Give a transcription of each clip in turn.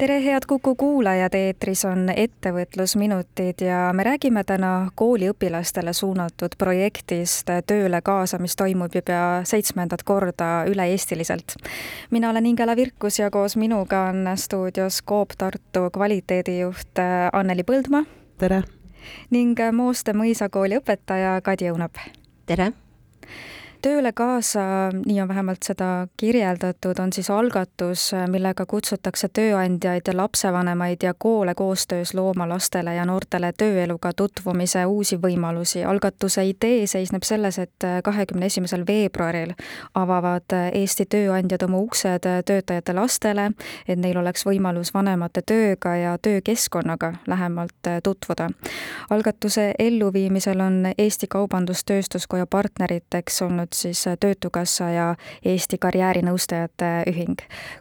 tere, head Kuku kuulajad, eetris on Ettevõtlusminutid ja me räägime täna kooliõpilastele suunatud projektist Tööle kaasa, mis toimub juba seitsmendat korda üle-eestiliselt. mina olen Ingela Virkus ja koos minuga on stuudios Coop Tartu kvaliteedijuht Anneli Põldmaa. tere! ning Mooste mõisakooli õpetaja Kadi Õunap. tere! Tööle kaasa, nii on vähemalt seda kirjeldatud, on siis algatus, millega kutsutakse tööandjaid ja lapsevanemaid ja koole koostöös looma lastele ja noortele tööeluga tutvumise uusi võimalusi. algatuse idee seisneb selles, et kahekümne esimesel veebruaril avavad Eesti tööandjad oma uksed töötajate lastele, et neil oleks võimalus vanemate tööga ja töökeskkonnaga lähemalt tutvuda. algatuse elluviimisel on Eesti Kaubandus-Tööstuskoja partneriteks olnud olnud siis Töötukassa ja Eesti Karjäärinõustajate Ühing.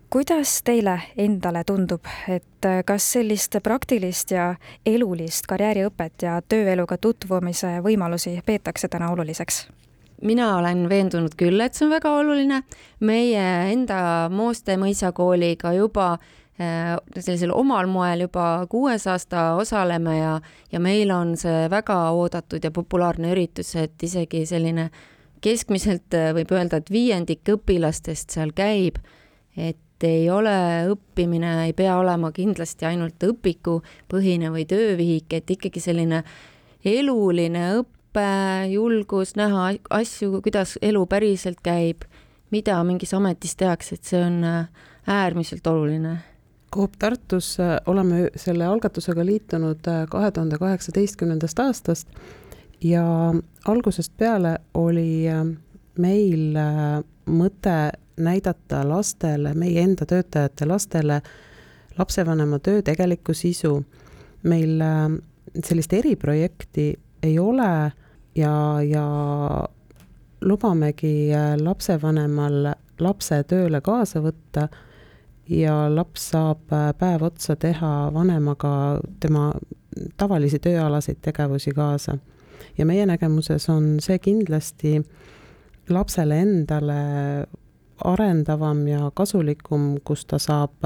kuidas teile endale tundub, et kas sellist praktilist ja elulist karjääriõpet ja tööeluga tutvumise võimalusi peetakse täna oluliseks? mina olen veendunud küll, et see on väga oluline. meie enda Mooste mõisakooliga juba äh, sellisel omal moel juba kuues aasta osaleme ja, ja meil on see väga oodatud ja populaarne üritus, et isegi selline keskmiselt äh, võib öelda, et viiendik õpilastest seal käib, et ei ole õppimine, ei pea olema kindlasti ainult õpikupõhine või töövihik, et ikkagi selline eluline õpe, julgus näha asju, kuidas elu päriselt käib, mida mingis ametis tehakse, et see on äh, äärmiselt oluline. Coop Tartus äh, oleme selle algatusega liitunud kahe tuhande kaheksateistkümnendast aastast ja algusest peale oli äh, meil äh, mõte näidata lastele, meie enda töötajate lastele, lapsevanema töö tegelikku sisu. meil äh, sellist eriprojekti ei ole ja, ja lubamegi lapsevanemal lapse tööle kaasa võtta ja laps saab päev otsa teha vanemaga tema tavalisi tööalaseid tegevusi kaasa ja meie nägemuses on see kindlasti lapsele endale arendavam ja kasulikum, kus ta saab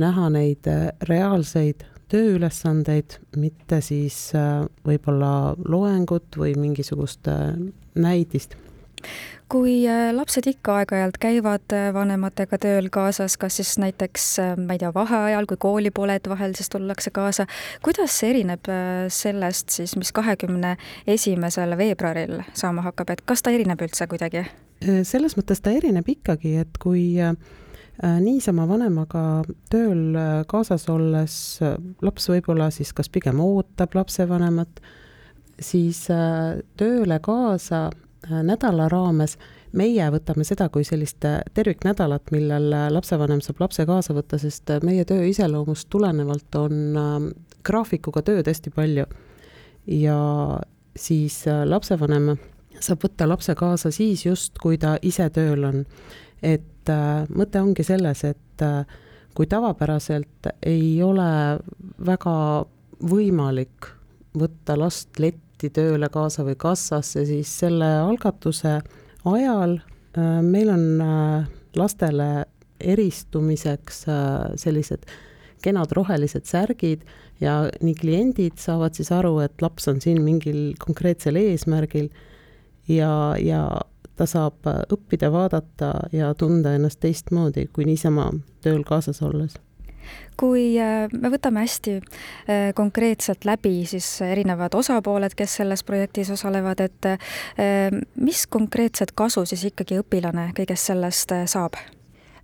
näha neid reaalseid tööülesandeid, mitte siis äh, võib-olla loengut või mingisugust äh, näidist kui äh, lapsed ikka aeg-ajalt käivad äh, vanematega tööl kaasas, kas siis näiteks, äh, ma ei tea, vaheajal, kui kooli pole, et vahel siis tullakse kaasa, kuidas see erineb sellest siis, mis kahekümne esimesel veebruaril saama hakkab, et kas ta erineb üldse kuidagi? selles mõttes ta erineb ikkagi, et kui niisama vanemaga tööl kaasas olles laps võib-olla siis kas pigem ootab lapsevanemat, siis tööle kaasa nädala raames meie võtame seda kui sellist äh, terviknädalat, millel äh, lapsevanem saab lapse kaasa võtta, sest meie töö iseloomust tulenevalt on graafikuga tööd hästi palju. ja siis lapsevanem saab võtta lapse kaasa siis just, kui ta ise tööl on. et mõte ongi selles, et kui tavapäraselt ei ole väga võimalik võtta last letti, Lätti tööle kaasa või kassasse, siis selle algatuse ajal äh, meil on äh, lastele eristumiseks äh, sellised kenad rohelised särgid ja nii kliendid saavad siis aru, et laps on siin mingil konkreetsel eesmärgil ja, ja ta saab õppida, vaadata ja tunda ennast teistmoodi kui niisama tööl kaasas olles kui äh, me võtame hästi äh, konkreetselt läbi siis erinevad osapooled, kes selles projektis osalevad, et äh, mis konkreetset kasu siis ikkagi õpilane kõigest sellest saab?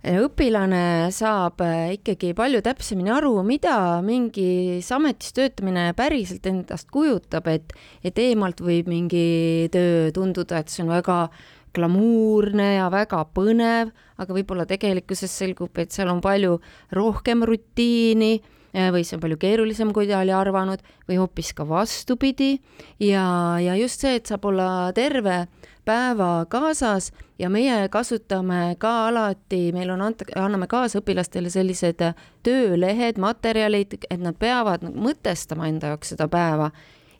õpilane saab ikkagi palju täpsemini aru, mida mingis ametis töötamine päriselt endast kujutab, et, et eemalt võib mingi töö tunduda, et see on väga äh, glamuurne ja väga põnev, aga võib-olla tegelikkuses selgub, et seal on palju rohkem rutiini eh, või see on palju keerulisem, kui ta oli arvanud, või hoopis ka vastupidi. ja, ja just see, et saab olla terve päeva kaasas ja meie kasutame ka alati, meil on anta, anname kaasõpilastele sellised töölehed, materjalid, et nad peavad mõtestama enda jaoks seda päeva,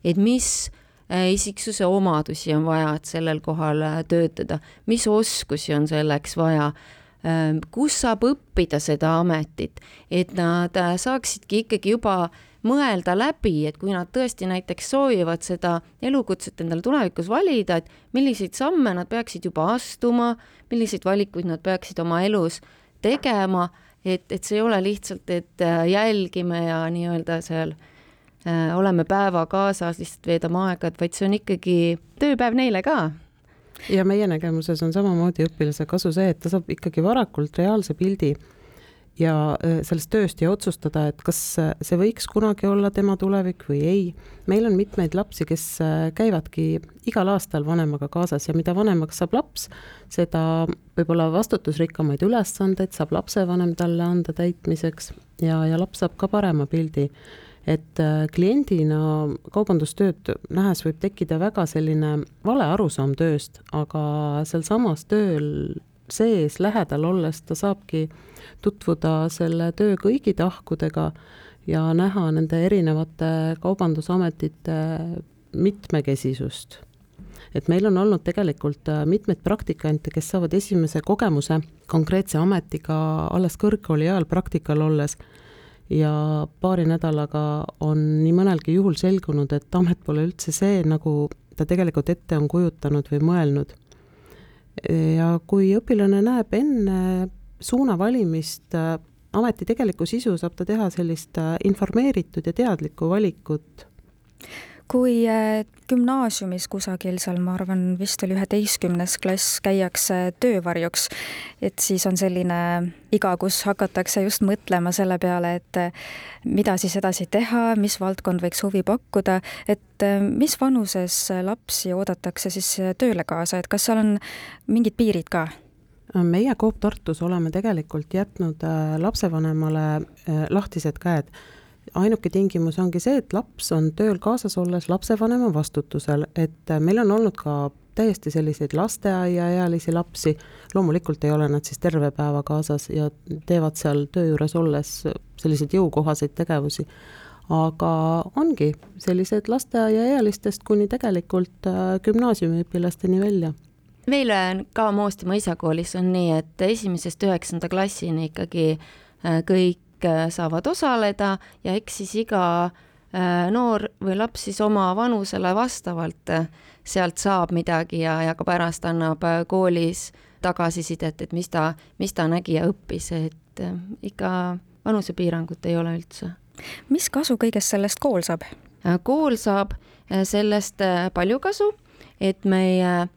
et mis isiksuse omadusi on vaja, et sellel kohal äh, töötada, mis oskusi on selleks vaja? Ähm, kus saab õppida seda ametit, et nad äh, saaksidki ikkagi juba mõelda läbi, et kui nad tõesti näiteks soovivad seda elukutset endale tulevikus valida, et milliseid samme nad peaksid juba astuma, milliseid valikuid nad peaksid oma elus tegema, et, et see ei ole lihtsalt, et äh, jälgime ja nii-öelda seal äh, oleme päeva kaasas, lihtsalt veedame aega, et vaid see on ikkagi tööpäev neile ka ja meie nägemuses on samamoodi õpilase kasu see, et ta saab ikkagi varakult reaalse pildi ja äh, sellest tööst ja otsustada, et kas äh, see võiks kunagi olla tema tulevik või ei. meil on mitmeid lapsi, kes äh, käivadki igal aastal vanemaga kaasas ja mida vanemaks saab laps, seda võib-olla vastutusrikkamaid ülesandeid saab lapsevanem talle anda täitmiseks ja, ja laps saab ka parema pildi et kliendina kaubandustööd nähes võib tekkida väga selline vale arusaam tööst, aga sealsamas tööl sees lähedal olles ta saabki tutvuda selle töö kõigi tahkudega ja näha nende erinevate kaubandusametite mitmekesisust. et meil on olnud tegelikult äh, mitmeid praktikante, kes saavad esimese kogemuse konkreetse ametiga alles kõrgkooli ajal praktikal olles ja paari nädalaga on nii mõnelgi juhul selgunud, et amet pole üldse see, nagu ta tegelikult ette on kujutanud või mõelnud. ja kui õpilane näeb enne suuna valimist ameti tegelikku sisu saab ta teha sellist informeeritud ja teadlikku valikut. Kui äh, gümnaasiumis kusagil seal, ma arvan, vist oli üheteistkümnes klass, käiakse töövarjuks, et siis on selline iga, kus hakatakse just mõtlema selle peale, et mida siis edasi teha, mis valdkond võiks huvi pakkuda, et mis vanuses lapsi oodatakse siis tööle kaasa, et kas seal on mingid piirid ka? meie Coop Tartus oleme tegelikult jätnud äh, lapsevanemale äh, lahtised käed. Ainuke tingimus ongi see, et laps on tööl kaasas olles lapsevanema vastutusel, et äh, meil on olnud ka täiesti selliseid lasteaiaealisi lapsi, loomulikult ei ole nad siis terve päeva kaasas ja teevad seal töö juures olles selliseid jõukohaseid tegevusi, aga ongi sellised lasteaiaealistest kuni tegelikult gümnaasiumiõpilasteni välja. Meil on ka Moosti mõisakoolis on nii, et esimesest üheksanda klassini ikkagi äh, kõik äh, saavad osaleda ja eks siis iga äh, noor või laps siis oma vanusele vastavalt sealt saab midagi ja, ja ka pärast annab koolis tagasisidet, et mis ta, mis ta nägi ja õppis, et ikka vanusepiirangut ei ole üldse. mis kasu kõigest sellest kool saab? kool saab sellest palju kasu, et meie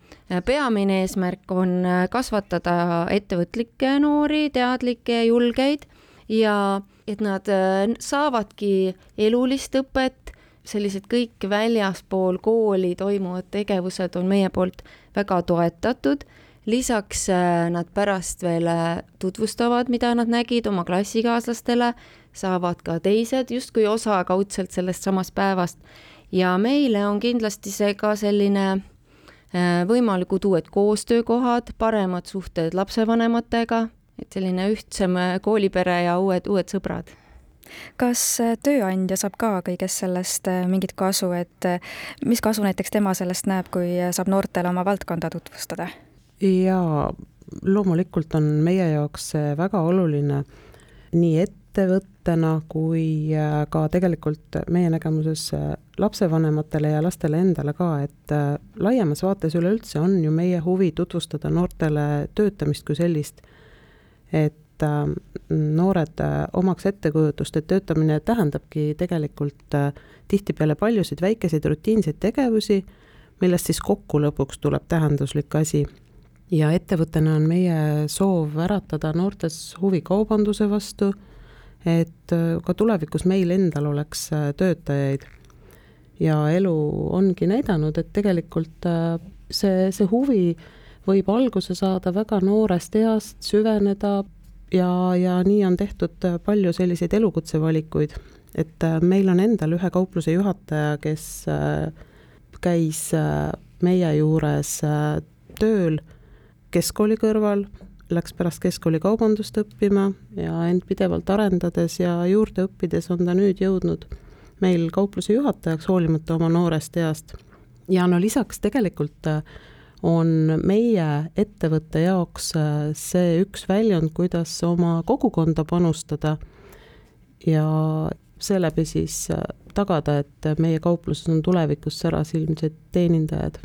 peamine eesmärk on äh, kasvatada ettevõtlikke noori, teadlikke, julgeid ja et nad äh, saavadki elulist õpet, sellised kõik väljaspool kooli toimuvad tegevused on meie poolt väga toetatud lisaks äh, nad pärast veel tutvustavad, mida nad nägid oma klassikaaslastele, saavad ka teised justkui osa kaudselt sellest samast päevast. ja meile on kindlasti see ka selline Äh, võimalikud uued koostöökohad, paremad suhted lapsevanematega, et selline ühtsem äh, koolipere ja uued, uued sõbrad kas äh, tööandja saab ka kõigest sellest mingit kasu, et mis kasu näiteks tema sellest näeb, kui saab noortele oma valdkonda tutvustada? jaa, loomulikult on meie jaoks see väga oluline nii ettevõttena kui ka tegelikult meie nägemuses lapsevanematele ja lastele endale ka, et äh, laiemas vaates üleüldse on ju meie huvi tutvustada noortele töötamist kui sellist, et äh, noored äh, omaks ettekujutust, et töötamine tähendabki tegelikult tihtipeale paljusid väikeseid rutiinseid tegevusi, millest siis kokku lõpuks tuleb tähenduslik asi. ja ettevõttena on meie soov äratada noortes huvi kaubanduse vastu, et ka tulevikus meil endal oleks töötajaid ja elu ongi näidanud, et tegelikult äh, see, see huvi võib alguse saada väga noorest east, süveneda ja, ja nii on tehtud äh, palju selliseid elukutsevalikuid. et äh, meil on endal ühe kaupluse juhataja, kes käis meie juures tööl keskkooli kõrval, läks pärast keskkooli kaubandust õppima ja end pidevalt arendades ja juurde õppides on ta nüüd jõudnud meil kaupluse juhatajaks, hoolimata oma noorest east. ja no lisaks tegelikult äh, on meie ettevõtte jaoks äh, see üks väljund, kuidas oma kogukonda panustada ja seeläbi siis äh, tagada, et meie kaupluses on tulevikus särasilmsed teenindajad.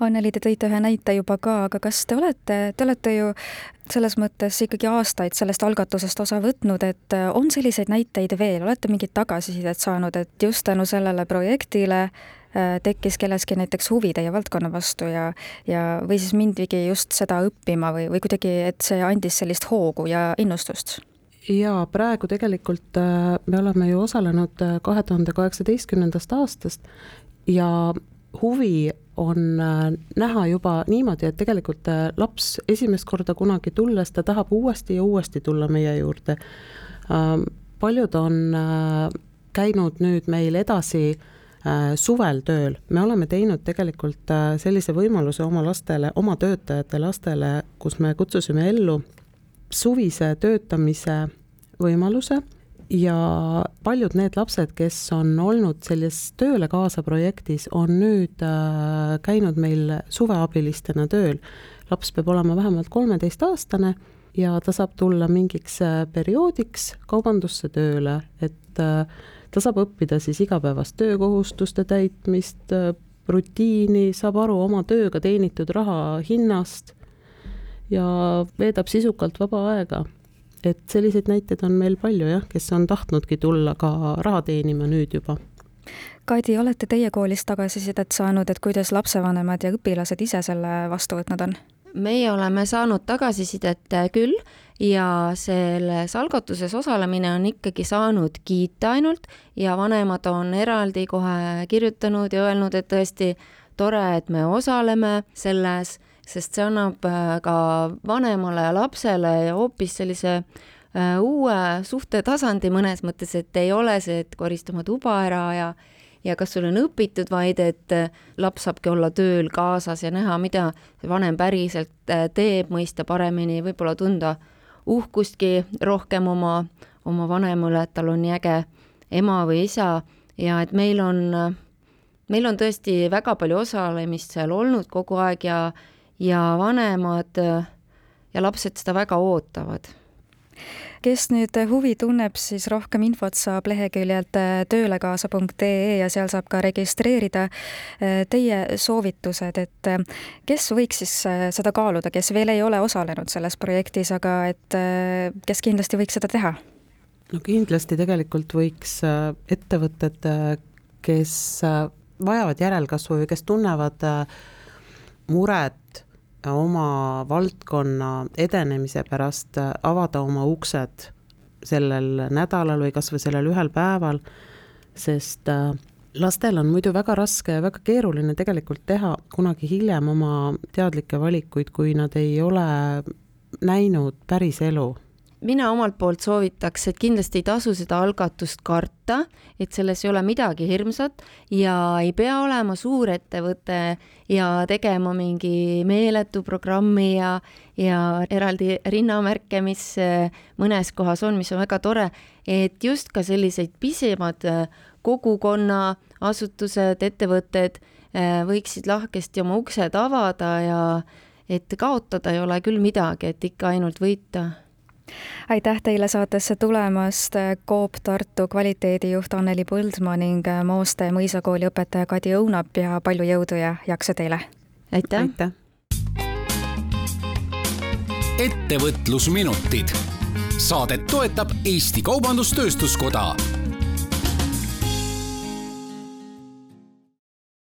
Anneli, te tõite ühe näite juba ka, aga kas te olete, te olete ju selles mõttes ikkagi aastaid sellest algatusest osa võtnud, et äh, on selliseid näiteid veel, olete mingit tagasisidet saanud, et just tänu sellele projektile tekkis kelleski näiteks huvi teie valdkonna vastu ja, ja või siis mindigi just seda õppima või, või kuidagi, et see andis sellist hoogu ja innustust? jaa, praegu tegelikult äh, me oleme ju osalenud äh, kahe tuhande kaheksateistkümnendast aastast ja huvi on äh, näha juba niimoodi, et tegelikult laps esimest korda kunagi tulles, ta tahab uuesti ja uuesti tulla meie juurde. Ähm, paljud on käinud nüüd meil edasi suvel tööl, me oleme teinud tegelikult sellise võimaluse oma lastele, oma töötajate lastele, kus me kutsusime ellu suvise töötamise võimaluse ja paljud need lapsed, kes on olnud selles Tööle kaasa projektis, on nüüd äh, käinud meil suveabilistena tööl. laps peab olema vähemalt kolmeteistaastane ja ta saab tulla mingiks äh, perioodiks kaubandusse tööle, et äh, ta saab õppida siis igapäevast töökohustuste täitmist, rutiini, saab aru oma tööga teenitud raha hinnast ja veedab sisukalt vaba aega. et selliseid näiteid on meil palju jah, kes on tahtnudki tulla ka raha teenima nüüd juba. Kadi, olete teie koolist tagasisidet saanud, et kuidas lapsevanemad ja õpilased ise selle vastu võtnud on? Meie oleme saanud tagasisidet küll ja selles algatuses osalemine on ikkagi saanud kiita ainult ja vanemad on eraldi kohe kirjutanud ja öelnud, et tõesti tore, et me osaleme selles sest see annab äh, ka vanemale ja lapsele hoopis sellise äh, uue suhtetasandi mõnes mõttes, et ei ole see, et koristame tuba ära ja ja kas sul on õpitud, vaid et äh, laps saabki olla tööl kaasas ja näha, mida vanem päriselt teeb, mõista paremini, võib-olla tunda uhkustki rohkem oma, oma vanema üle, et tal on nii äge ema või isa ja et meil on, meil on tõesti väga palju osalemist seal olnud kogu aeg ja ja vanemad äh, ja lapsed seda väga ootavad kes nüüd huvi tunneb, siis rohkem infot saab leheküljelt äh, töölekaasa.ee ja seal saab ka registreerida äh, teie soovitused, et kes võiks siis seda kaaluda, kes veel ei ole osalenud selles projektis, aga et kes kindlasti võiks seda teha? no kindlasti tegelikult võiks ettevõtted, kes vajavad järelkasvu või kes tunnevad muret oma valdkonna edenemise pärast avada oma uksed sellel nädalal või kas või sellel ühel päeval, sest äh, lastel on muidu väga raske ja väga keeruline tegelikult teha kunagi hiljem oma teadlikke valikuid, kui nad ei ole näinud päris elu mina omalt poolt soovitaks, et kindlasti ei tasu seda algatust karta, et selles ei ole midagi hirmsat ja ei pea olema suurettevõte ja tegema mingi meeletu programmi ja, ja eraldi rinnamärke, mis eh, mõnes kohas on, mis on väga tore, et just ka sellised pisemad eh, kogukonna asutused, ettevõtted eh, võiksid lahkesti oma uksed avada ja et kaotada ei ole küll midagi, et ikka ainult võita aitäh teile saatesse tulemast, Coop Tartu kvaliteedijuht Anneli Põldmaa ning Mooste mõisakooli õpetaja Kadi Õunap ja palju jõudu ja jaksu teile! aitäh, aitäh.! ettevõtlusminutid. saadet toetab Eesti Kaubandus-Tööstuskoda